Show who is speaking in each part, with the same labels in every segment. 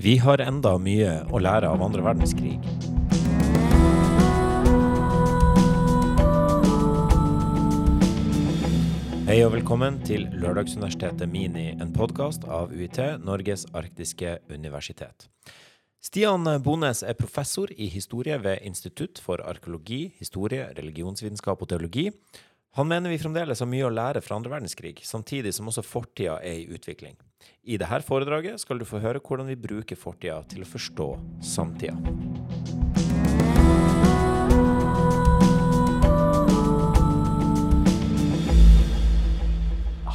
Speaker 1: Vi har enda mye å lære av andre verdenskrig. Hei og velkommen til Lørdagsuniversitetet Mini, en podkast av UiT, Norges arktiske universitet. Stian Bones er professor i historie ved Institutt for arkeologi, historie, religionsvitenskap og teologi. Han mener vi fremdeles har mye å lære fra andre verdenskrig, samtidig som også fortida er i utvikling. I dette foredraget skal du få høre hvordan vi bruker fortida til å forstå samtida.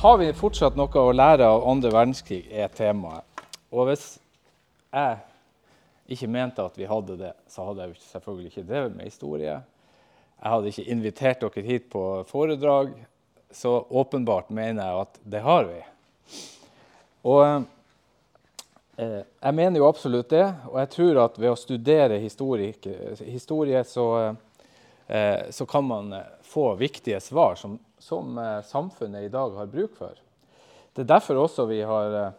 Speaker 2: Har vi fortsatt noe å lære av andre verdenskrig, er temaet. Og hvis jeg ikke mente at vi hadde det, så hadde jeg selvfølgelig ikke drevet med historie. Jeg hadde ikke invitert dere hit på foredrag. Så åpenbart mener jeg at det har vi. Og eh, jeg mener jo absolutt det. Og jeg tror at ved å studere historie, så, eh, så kan man få viktige svar som som eh, samfunnet i dag har bruk for. Det er derfor også vi har eh,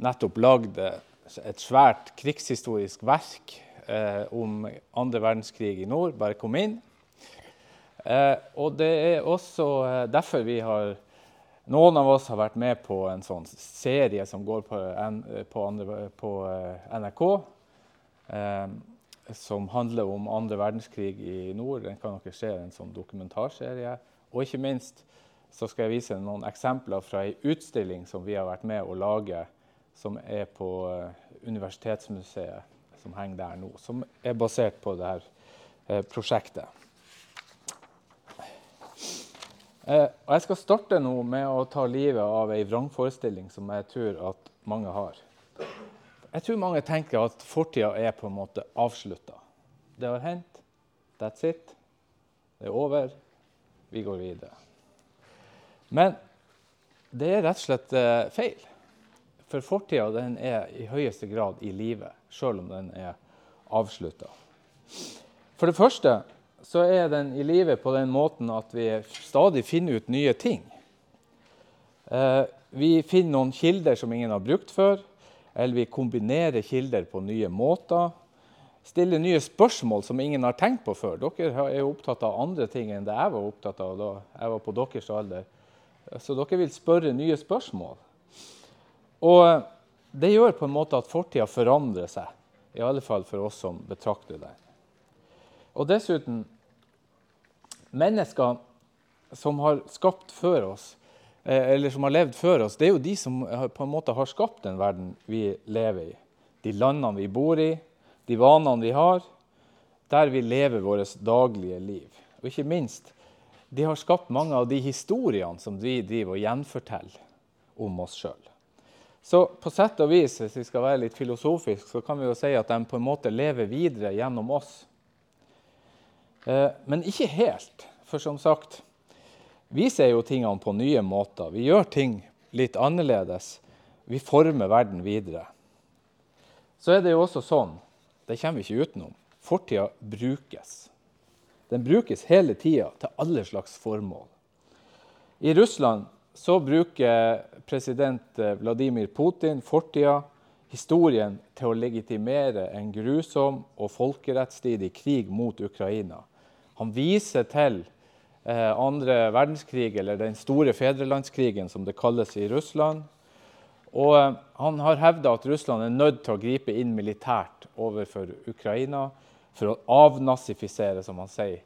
Speaker 2: nettopp lagd eh, et svært krigshistorisk verk eh, om andre verdenskrig i nord. Bare kom inn. Eh, og det er også eh, derfor vi har Noen av oss har vært med på en sånn serie som går på, på, andre, på NRK. som handler om andre verdenskrig i nord. Den kan dere se en sånn dokumentarserie. Og ikke minst så skal jeg vise noen eksempler fra ei utstilling som vi har vært med å lage, som er på Universitetsmuseet, som henger der nå. Som er basert på dette eh, prosjektet. Uh, og jeg skal starte nå med å ta livet av ei vrangforestilling som jeg tror at mange har. Jeg tror mange tenker at fortida er på en måte avslutta. Det har hendt. That's it. Det er over vi går videre. Men det er rett og slett eh, feil. For fortida er i høyeste grad i live, sjøl om den er avslutta. For det første så er den i live på den måten at vi stadig finner ut nye ting. Eh, vi finner noen kilder som ingen har brukt før, eller vi kombinerer kilder på nye måter Stiller nye spørsmål som ingen har tenkt på før. Dere er jo opptatt av andre ting enn det jeg var opptatt av da jeg var på deres alder. Så dere vil spørre nye spørsmål. Og det gjør på en måte at fortida forandrer seg. I alle fall for oss som betrakter den. Og dessuten Mennesker som har skapt før oss, eh, eller som har levd før oss, det er jo de som på en måte har skapt den verden vi lever i. De landene vi bor i, de vanene vi har, der vi lever vårt daglige liv. Og ikke minst, de har skapt mange av de historiene som vi driver og gjenforteller om oss sjøl. Så på sett og vis, hvis vi skal være litt filosofisk, så kan vi jo si at de på en måte lever videre gjennom oss. Eh, men ikke helt. For som sagt, vi ser jo tingene på nye måter. Vi gjør ting litt annerledes. Vi former verden videre. Så er det jo også sånn det kommer vi ikke utenom. Fortida brukes. Den brukes hele tida til alle slags formål. I Russland så bruker president eh, Vladimir Putin fortida, historien, til å legitimere en grusom og folkerettsstridig krig mot Ukraina. Han viser til eh, verdenskrig, eller den store fedrelandskrigen, som det kalles i Russland. Og eh, han har hevda at Russland er nødt til å gripe inn militært overfor Ukraina for å avnazifisere, som han sier,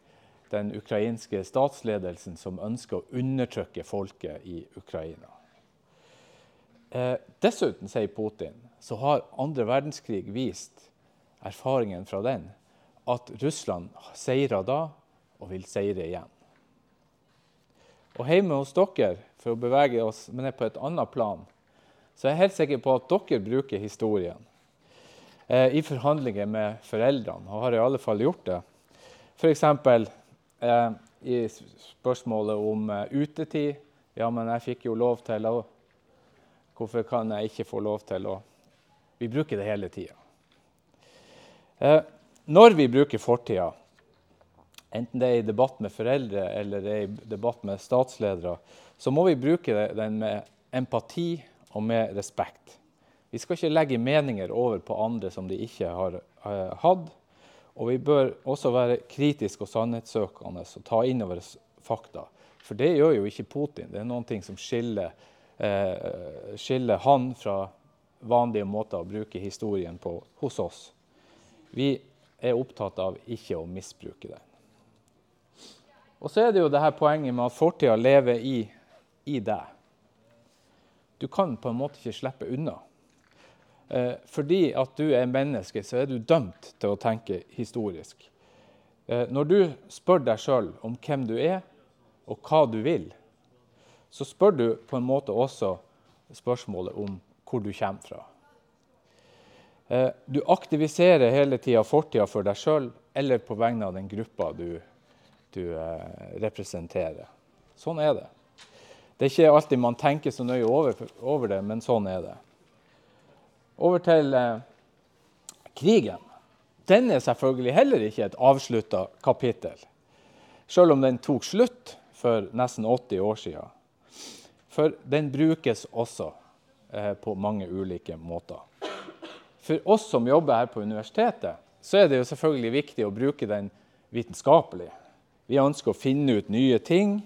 Speaker 2: den ukrainske statsledelsen som ønsker å undertrykke folket i Ukraina. Eh, dessuten, sier Putin, så har andre verdenskrig vist erfaringen fra den at Russland seira da og vil seire igjen. Og hjemme hos dere, for å bevege oss ned på et annet plan, så er jeg helt sikker på at dere bruker historien eh, i forhandlinger med foreldrene, og har i alle fall gjort det. F.eks. Eh, i spørsmålet om eh, utetid. Ja, men jeg fikk jo lov til å Hvorfor kan jeg ikke få lov til å Vi bruker det hele tida. Eh, når vi bruker fortida, enten det er i debatt med foreldre eller det er i debatt med statsledere, så må vi bruke den med empati og med respekt. Vi skal ikke legge meninger over på andre som de ikke har uh, hatt. Og vi bør også være kritiske og sannhetssøkende og ta inn over oss fakta. For det gjør jo ikke Putin. Det er ting som skiller, uh, skiller han fra vanlige måter å bruke historien på hos oss. Vi er opptatt av ikke å misbruke den. Og så er det jo det her poenget med at fortida lever i, i deg. Du kan på en måte ikke slippe unna. Eh, fordi at du er menneske, så er du dømt til å tenke historisk. Eh, når du spør deg sjøl om hvem du er, og hva du vil, så spør du på en måte også spørsmålet om hvor du kommer fra. Eh, du aktiviserer hele tida fortida for deg sjøl eller på vegne av den gruppa du, du eh, representerer. Sånn er det. Det er ikke alltid man tenker så nøye over, over det, men sånn er det. Over til eh, krigen. Den er selvfølgelig heller ikke et avslutta kapittel, selv om den tok slutt for nesten 80 år siden. For den brukes også Eh, på mange ulike måter. For oss som jobber her på universitetet, så er det jo selvfølgelig viktig å bruke den vitenskapelig. Vi ønsker å finne ut nye ting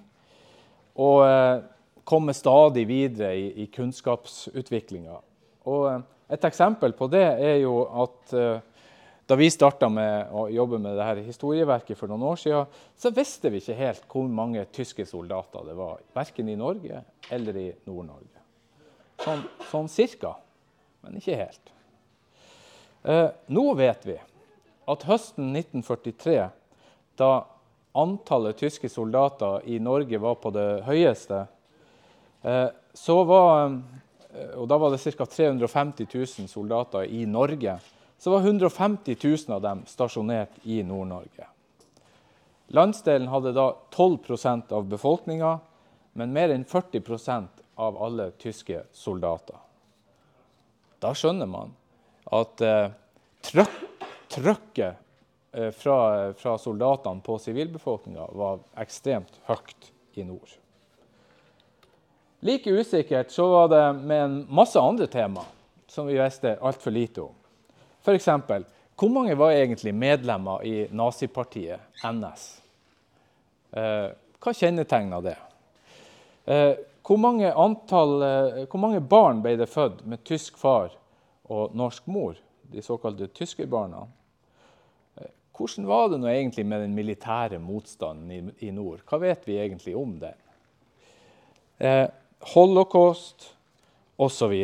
Speaker 2: og eh, komme stadig videre i, i kunnskapsutviklinga. Eh, et eksempel på det er jo at da vi starta med å jobbe med dette historieverket for noen år siden, så visste vi ikke helt hvor mange tyske soldater det var, verken i Norge eller i Nord-Norge. Sånn, sånn cirka, men ikke helt. Eh, nå vet vi at høsten 1943, da antallet tyske soldater i Norge var på det høyeste, eh, så var, eh, og da var det ca. 350 000 soldater i Norge, så var 150 000 av dem stasjonert i Nord-Norge. Landsdelen hadde da 12% av befolkninga, men mer enn 40% av alle tyske soldater. Da skjønner man at eh, trøkket fra, fra, soldatene på sivilbefolkninga var ekstremt høyt i nord. Like usikkert så var det med en masse andre tema som vi visste altfor lite om. F.eks.: Hvor mange var egentlig medlemmer i nazipartiet NS? Eh, hva kjennetegna det? Eh, hvor mange, antall, eh, hvor mange, barn ble det født med tysk far og norsk mor? De såkalte tyskerbarna. Hvordan var det nå egentlig med den militære motstanden i, i nord? Hva vet vi egentlig om den? Eh, holocaust osv.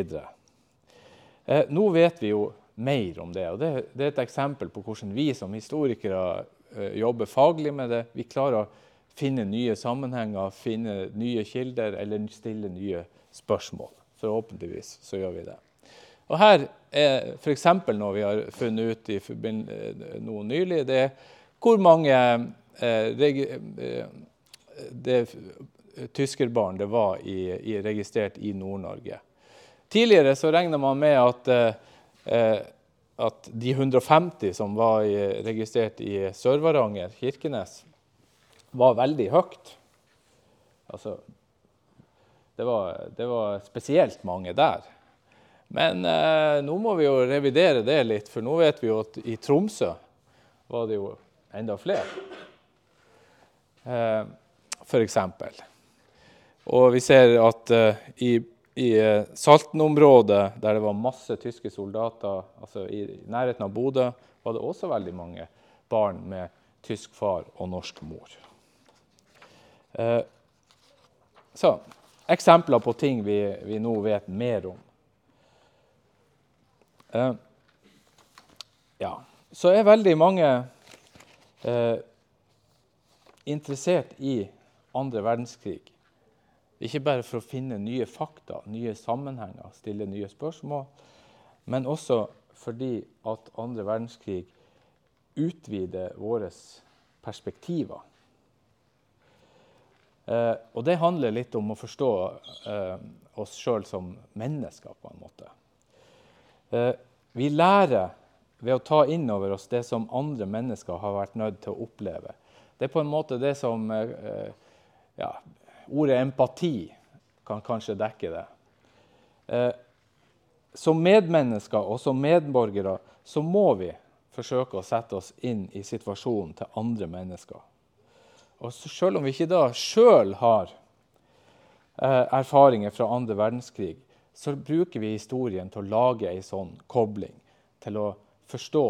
Speaker 2: Eh, nå vet vi jo mer om det. og det, det, er et eksempel på hvordan vi som historikere eh, jobber faglig med det. Vi klarer å finne nye sammenhenger, finne nye kilder eller stille nye spørsmål. Forhåpentligvis så gjør vi det. Og Her er f.eks. noe vi har funnet ut i noe nylig. Det er hvor mange eh, eh, det, tyskerbarn det var i, i, registrert i Nord-Norge. Tidligere så regna man med at, eh, at de 150 som var i, registrert i Sør-Varanger, Kirkenes, var veldig høyt. Altså, det var, det var spesielt mange der. Men eh, nå må vi jo revidere det litt, for nå vet vi jo at i Tromsø var det jo enda flere. Eh, F.eks. Og vi ser at eh, i, i eh, Salten-området, der det var masse tyske soldater, altså i nærheten av Bodø, var det også veldig mange barn med tysk far og norsk mor. Eh, så eksempler på ting vi, vi nå vet mer om. Eh, ja, så er veldig mange eh, interessert i andre verdenskrig. Ikke bare for å finne nye fakta, nye sammenhenger, stille nye spørsmål, men også fordi at andre verdenskrig utvider våre perspektiver. Eh, og det handler litt om å forstå eh, oss sjøl som mennesker, på en måte. Eh, vi lærer ved å ta inn over oss det som andre mennesker har vært nødt til å oppleve. Det er på en måte det som eh, ja, Ordet empati kan kanskje dekke det. Eh, som medmennesker og som medborgere så må vi forsøke å sette oss inn i situasjonen til andre mennesker. Og Selv om vi ikke da sjøl har erfaringer fra andre verdenskrig, så bruker vi historien til å lage ei sånn kobling. Til å forstå,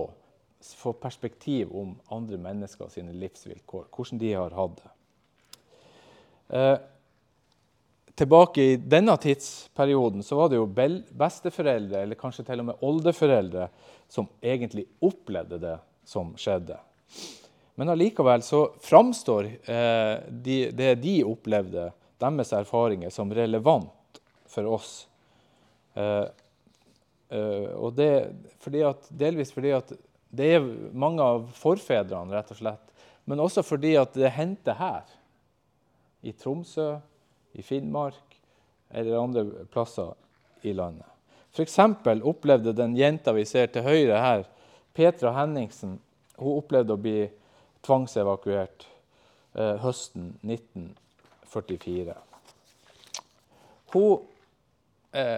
Speaker 2: få perspektiv om andre mennesker sine livsvilkår. Hvordan de har hatt det. Eh, tilbake i denne tidsperioden så var det jo besteforeldre, eller kanskje til og med oldeforeldre, som egentlig opplevde det som skjedde. Men allikevel så framstår eh, de, det de opplevde, deres erfaringer, som relevant for oss. Eh, eh, og det fordi at, delvis fordi at det er mange av forfedrene, rett og slett. Men også fordi at det hendte her, i Tromsø, i Finnmark eller andre plasser i landet. F.eks. opplevde den jenta vi ser til høyre her, Petra Henningsen, hun opplevde å bli tvangsevakuert eh, høsten 1944. Hun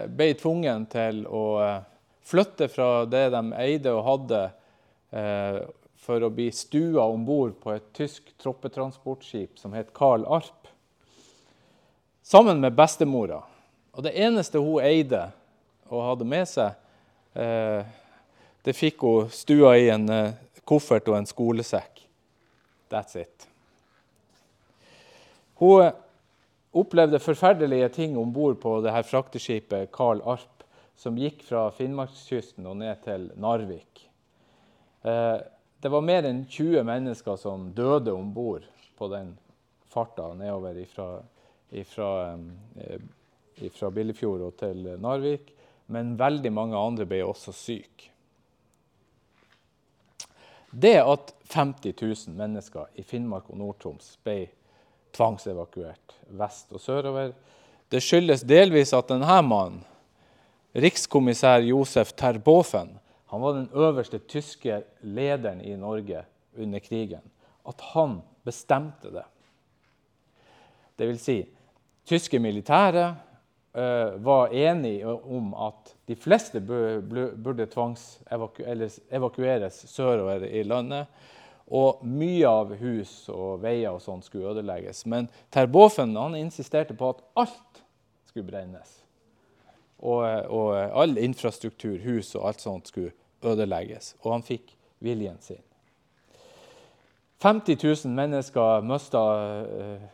Speaker 2: ble tvungen til å eh, flytte fra det de eide og hadde, eh, for å bli stua om bord på et tysk troppetransportskip som het Karl Arp sammen med bestemora. Og det eneste hun eide og hadde med seg, eh, det fikk hun stua i en eh, koffert og en skolesekk. That's it. Hun eh, opplevde forferdelige ting om bord på det her frakteskipet Karl Arp, som gikk fra Finnmarkskysten og ned til Narvik. Eh, det var mer enn 20 mennesker som døde om bord på den farta nedover fra fra, ifra Billefjord til Narvik. Men veldig mange andre ble også syke. Det at 50 000 mennesker i Finnmark og Nord-Troms ble tvangsevakuert vest og sørover, det skyldes delvis at denne mannen, rikskommissær Josef Terboven, han var den øverste tyske lederen i Norge under krigen. At han bestemte det. Det vil si, tyske militære uh, var enige om at de fleste burde tvangsevakueres sørover i landet. Og mye av hus og veier og sånt skulle ødelegges. Men Terboven han insisterte på at alt skulle brennes. Og, og all infrastruktur, hus og alt sånt skulle ødelegges. Og han fikk viljen sin. 50 000 mennesker møsta,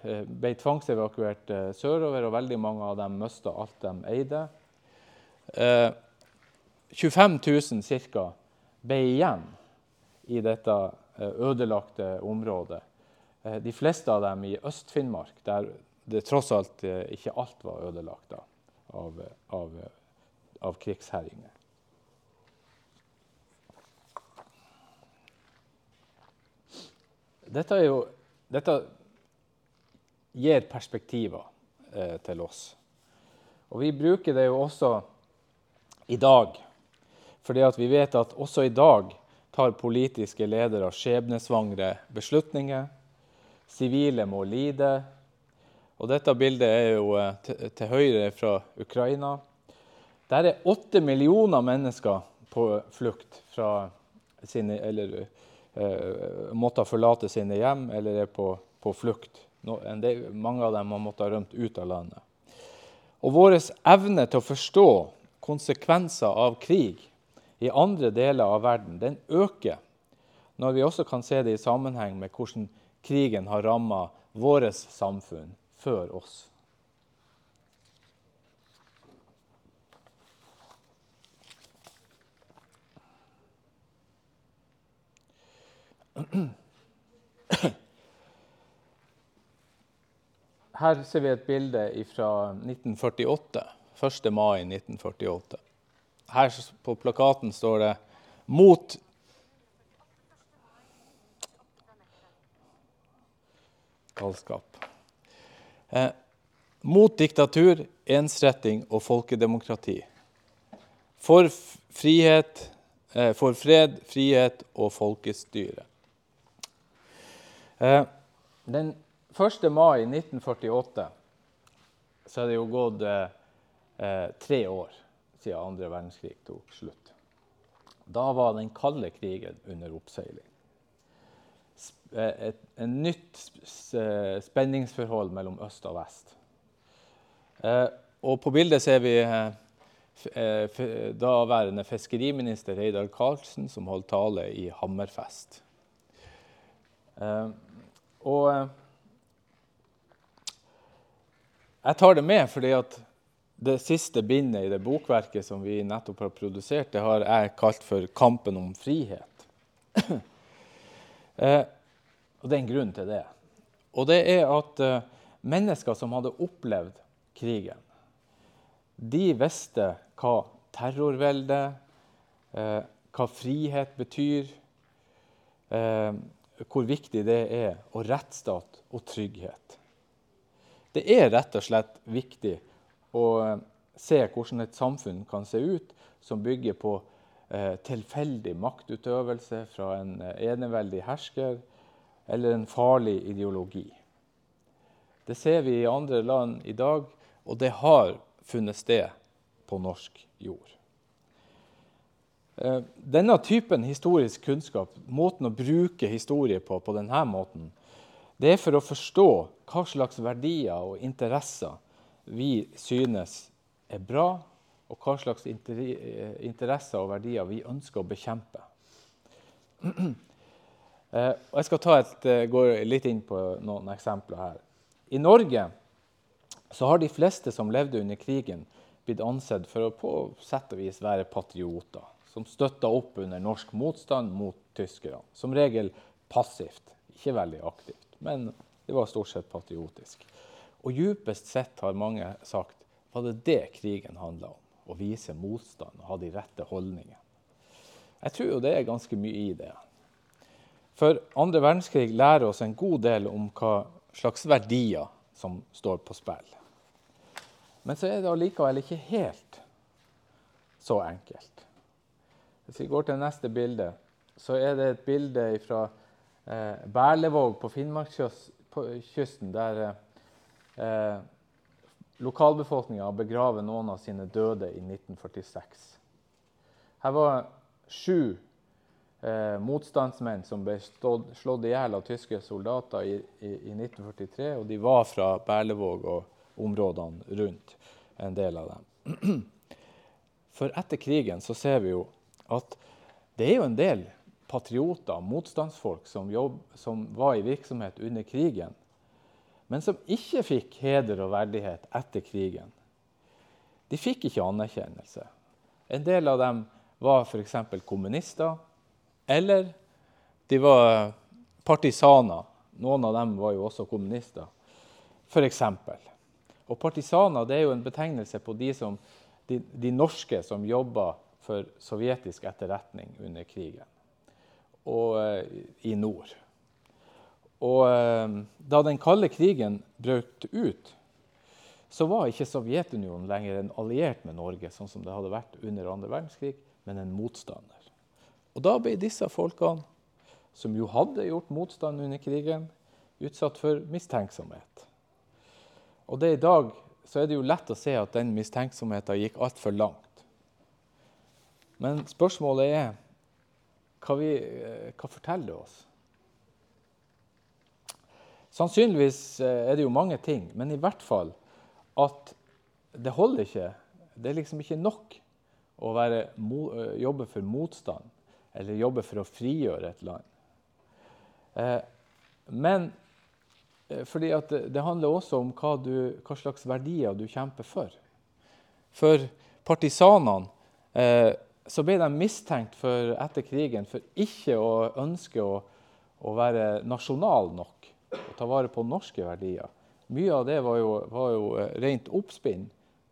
Speaker 2: eh, ble tvangsevakuert eh, sørover, og veldig mange av dem mista alt de eide. 25 000 ca. ble igjen i dette eh, ødelagte områder. De fleste av dem i Øst-Finnmark, der det tross alt ikke alt var ødelagt av, av, av krigsherjinger. Dette, jo, dette gir perspektiver eh, til oss. Og vi bruker det jo også i dag. Fordi vi vet at også i dag tar politiske ledere skjebnesvangre beslutninger. Sivile må lide. Og dette bildet er jo eh, til, høyre fra Ukraina. Der er åtte millioner mennesker på flukt fra sine, eller, eh, måtte forlate sine hjem eller er på, på flukt. No, del, mange av dem har måttet rømt ut av landet. Og vår evne til å forstå konsekvenser av krig i andre deler av verden, den øker når vi også kan se det i sammenheng med hvordan krigen har ramma vårt samfunn før oss. Her ser vi et bilde fra 1948. 1. mai 1948. Her på plakaten står det 'Mot Galskap. Eh, mot diktatur, ensretting og folkedemokrati. For frihet, eh, for fred, frihet og folkestyre. Eh, den 1. mai 1948 så er det jo gått eh, tre år siden andre verdenskrig tok slutt. Da var den kalde krigen under oppseiling. Et, et nytt spenningsforhold mellom øst og vest. Eh, og på bildet ser vi eh, eh, daværende fiskeriminister Reidar Karlsen som holdt tale i Hammerfest. Og jeg tar det med fordi at det siste bindet i det bokverket som vi nettopp har produsert, det har jeg kalt for 'Kampen om frihet'. eh, og det er en grunn til det. Og det er at eh, mennesker som hadde opplevd krigen, de visste hva terrorvelde, eh, hva frihet betyr, eh, hvor viktig det er, og rettsstat og trygghet. Det er rett og slett viktig og eh, se hvordan et samfunn kan se ut som bygger på eh, tilfeldig maktutøvelse fra en eh, eneveldig hersker eller en farlig ideologi. Det ser vi i andre land i dag, og det har funnet sted på norsk jord. Denne typen historisk kunnskap, måten å bruke historie på på denne måten, det er for å forstå hva slags verdier og interesser vi synes er bra, og hva slags interesser og verdier vi ønsker å bekjempe. Eh, jeg skal et, eh, gå litt inn på noen eksempler her. I Norge har de fleste som levde under krigen, blitt ansett for å på sett og vis være patrioter. Som støtta opp under norsk motstand mot tyskerne. Som regel passivt, ikke veldig aktivt. Men det var stort sett patriotisk. Og djupest sett har mange sagt var det det krigen handla om. Å vise motstand og ha de rette holdningene. Jeg tror jo det er ganske mye i det. For andre verdenskrig lærer oss en god del om hva slags verdier som står på spill. Men så er det allikevel ikke helt så enkelt. Hvis vi går til neste bilde, så er det et bilde fra eh, Berlevåg på Finnmarkskysten, der eh, eh, lokalbefolkninga begraver noen av sine døde i 1946. Her var sju eh, motstandsmenn som ble slått i hjel av tyske soldater i, i, i, 1943. Og de var fra Berlevåg og områdene rundt, en del av dem. For etter krigen så ser vi jo at det er jo en del patrioter, motstandsfolk, som, jobb, som var i virksomhet under krigen, men som ikke fikk heder og verdighet etter krigen. De fikk ikke anerkjennelse. En del av dem var f.eks. kommunister, eller de var partisaner. Noen av dem var jo også kommunister, f.eks. Og partisaner det er jo en betegnelse på de, som, de, de norske som jobba for sovjetisk etterretning under krigen, og uh, i nord. Og eh, da den kalde krigen brøt ut, så var ikke Sovjetunionen lenger en alliert med Norge, sånn som det hadde vært under andre verdenskrig, men en motstander. Og da ble disse folkene, som jo hadde gjort motstand under krigen, utsatt for mistenksomhet. Og det i dag så er det jo lett å se at den mistenksomheten gikk altfor langt. Men spørsmålet er hva, vi, eh, hva forteller det oss? Sannsynligvis eh, er det jo mange ting, men i hvert fall at det holder ikke. Det er liksom ikke nok å være, eh, jobbe for motstand eller jobbe for å frigjøre et land. Eh, men fordi det handler også om hva, du, hva, slags verdier du kjemper for. For partisanene så ble de mistenkt for, etter krigen for ikke å ønske å, å være nasjonal nok å ta vare på norske verdier. Mye av det var jo, var jo eh, rent oppspinn.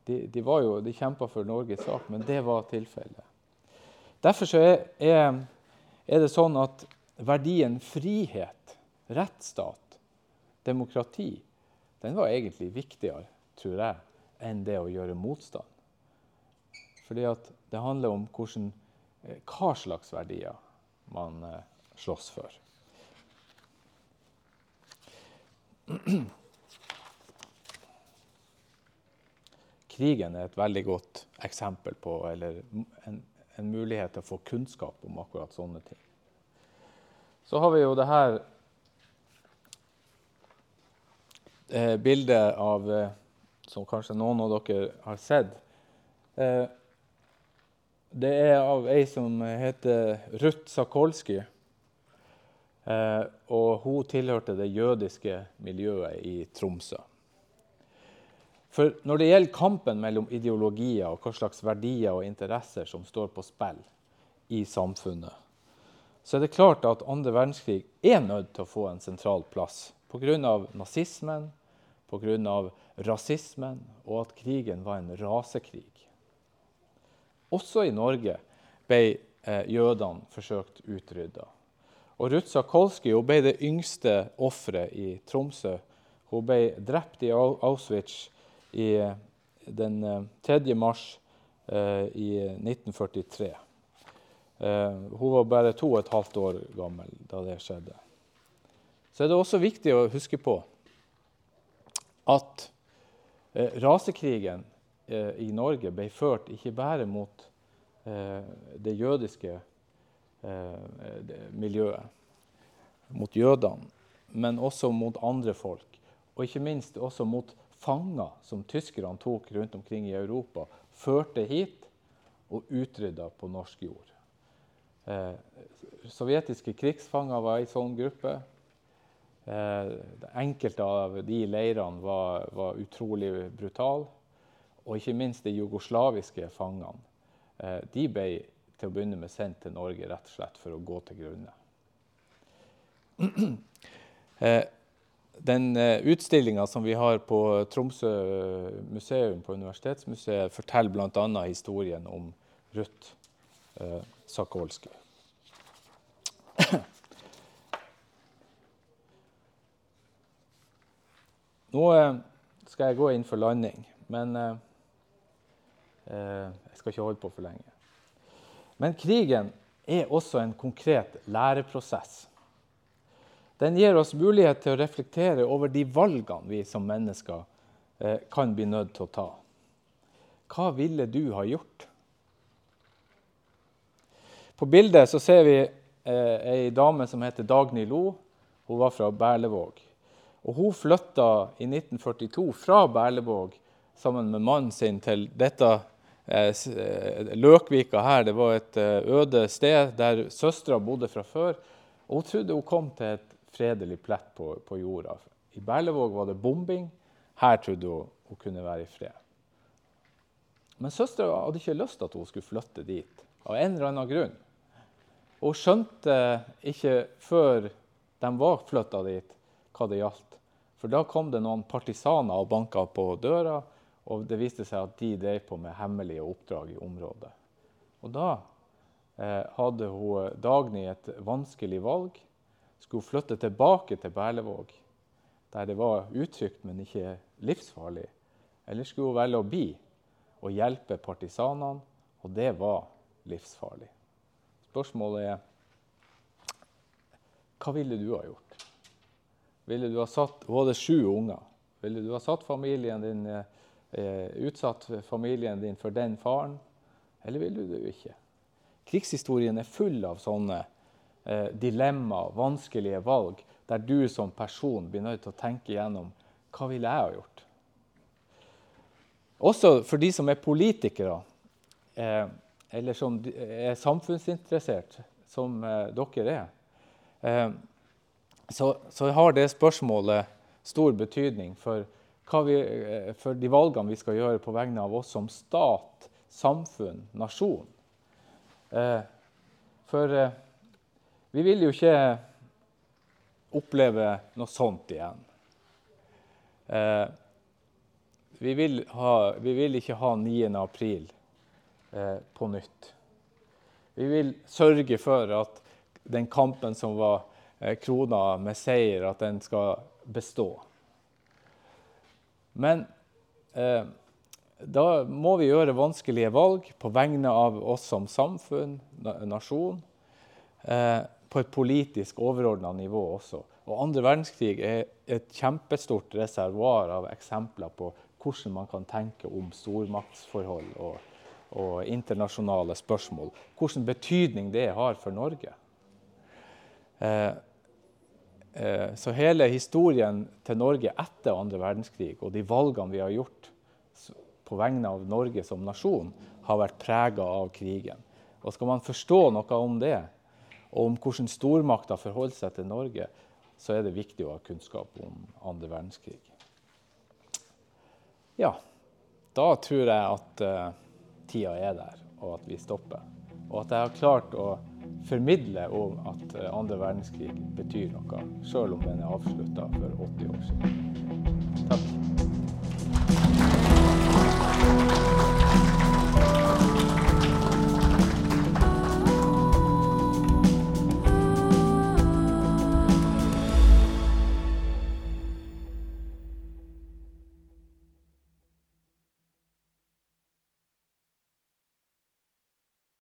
Speaker 2: De, de, de kjempa for Norges sak, men det var tilfellet. Derfor er, er, er, det sånn at verdien frihet, rettsstat, demokrati, den var egentlig viktigere, tror jeg, enn det å gjøre motstand. Fordi det handler om hvordan, eh, hva slags verdier man eh, slåss for. Krigen er et veldig godt eksempel på, eller en, en mulighet til å få kunnskap om akkurat sånne ting. Så har vi jo det her eh, bildet av eh, Som kanskje noen av dere har sett. Eh, det er av ei som heter Ruth Sakolsky. Eh, og hun tilhørte det jødiske miljøet i Tromsø. For når det gjelder kampen mellom ideologier og hva slags verdier og interesser som står på spill i samfunnet, så er det klart at andre verdenskrig er nødt til å få en sentral plass pga. nazismen, pga. rasismen og at krigen var en rasekrig. Også i Norge ble eh, jødene forsøkt utrydda. Og Ruth Sakolsky ble det yngste offeret i Tromsø. Hun ble drept i Auschwitz i den 3. Eh, mars eh, i 1943. Eh, hun var bare to og et halvt år gammel da det skjedde. Så er det også viktig å huske på at rasekrigen i Norge ble ført ikke bare mot det jødiske miljøet, mot jødene, men også mot andre folk. Og ikke minst også mot fanger som tyskerne tok rundt omkring i Europa, førte hit og utrydda på norsk jord. Eh, sovjetiske krigsfanger var i sånn gruppe. Eh, enkelte av de leirene var, var utrolig brutale. Og ikke minst de jugoslaviske fangene. Eh, de ble til å begynne med sendt til Norge rett og slett for å gå til grunne. eh, den eh, utstillinga som vi har på Tromsø museum, på Universitetsmuseet, forteller bl.a. historien om Ruth Sakolsky. Nå skal jeg gå inn for landing, men jeg skal ikke holde på for lenge. Men krigen er også en konkret læreprosess. Den gir oss mulighet til å reflektere over de valgene vi som mennesker eh, kan bli nødt til å ta. Hva ville du ha gjort? På bildet så ser vi eh, ei dame som heter Dagny Lo. Hun var fra Berlevåg. Og hun flytta i 1942 fra Berlevåg sammen med mannen sin til dette Løkvika her. Det var et eh, øde sted der søstera bodde fra før. Og hun trodde hun kom til et fredelig plett på, på jorda. I Berlevåg var det bombing. Her trodde hun hun kunne være i fred. Men søstera hadde ikke lyst til at hun skulle flytte dit. av en eller annen grunn. Hun skjønte ikke før de var flytta dit, hva det gjaldt. For da kom det noen partisaner og banka på døra, og det viste seg at de drev på med hemmelige oppdrag i området. Og da eh, hadde hun Dagny et vanskelig valg skulle flytte tilbake til Berlevåg, der det var utrygt, men ikke livsfarlig? Eller skulle hun velge å bli og hjelpe partisanene, og det var livsfarlig? Spørsmålet er hva ville du ha gjort? Ville du ha satt, Hun hadde sju unger. Ville du ha satt familien din, eh, utsatt familien din for den faren, eller vil du det ikke? Krigshistorien er full av sånne eh, dilemmaer, vanskelige valg, der du som person blir nødt til å tenke igjennom hva ville jeg ha gjort. Også for de som er politikere, eh, eller som er samfunnsinteressert, som eh, dere er, eh, så, så, har det spørsmålet stor betydning for, vi, eh, for, de valgene vi skal gjøre på vegne av oss som stat, samfunn, nasjon. Eh, for vi vil jo ikke oppleve noe sånt igjen. Eh, vi, vil ha, vi, vil ikke ha 9. april eh, på nytt. Vi vil sørge for at den kampen som var eh, krona med seier, at den skal bestå. Men eh, da må vi gjøre vanskelige valg på vegne av oss som samfunn, nasjon. Eh, på et politisk overordna nivå også. Og andre verdenskrig er et kjempestort reservoar av eksempler på hvordan man kan tenke om stormaktsforhold og, og internasjonale spørsmål. Hvilken betydning det har for Norge. Eh, så hele historien til Norge etter andre verdenskrig og de valgene vi har gjort på vegne av Norge som nasjon, har vært prega av krigen. Og Skal man forstå noe om det, og om hvordan stormakter forholder seg til Norge, så er det viktig å ha kunnskap om andre verdenskrig. Ja, da tror jeg at uh, tida er der, og at vi stopper. Og at jeg har klart å formidle om at uh, andre verdenskrig betyr noe, sjøl om den er avslutta for 80 år siden.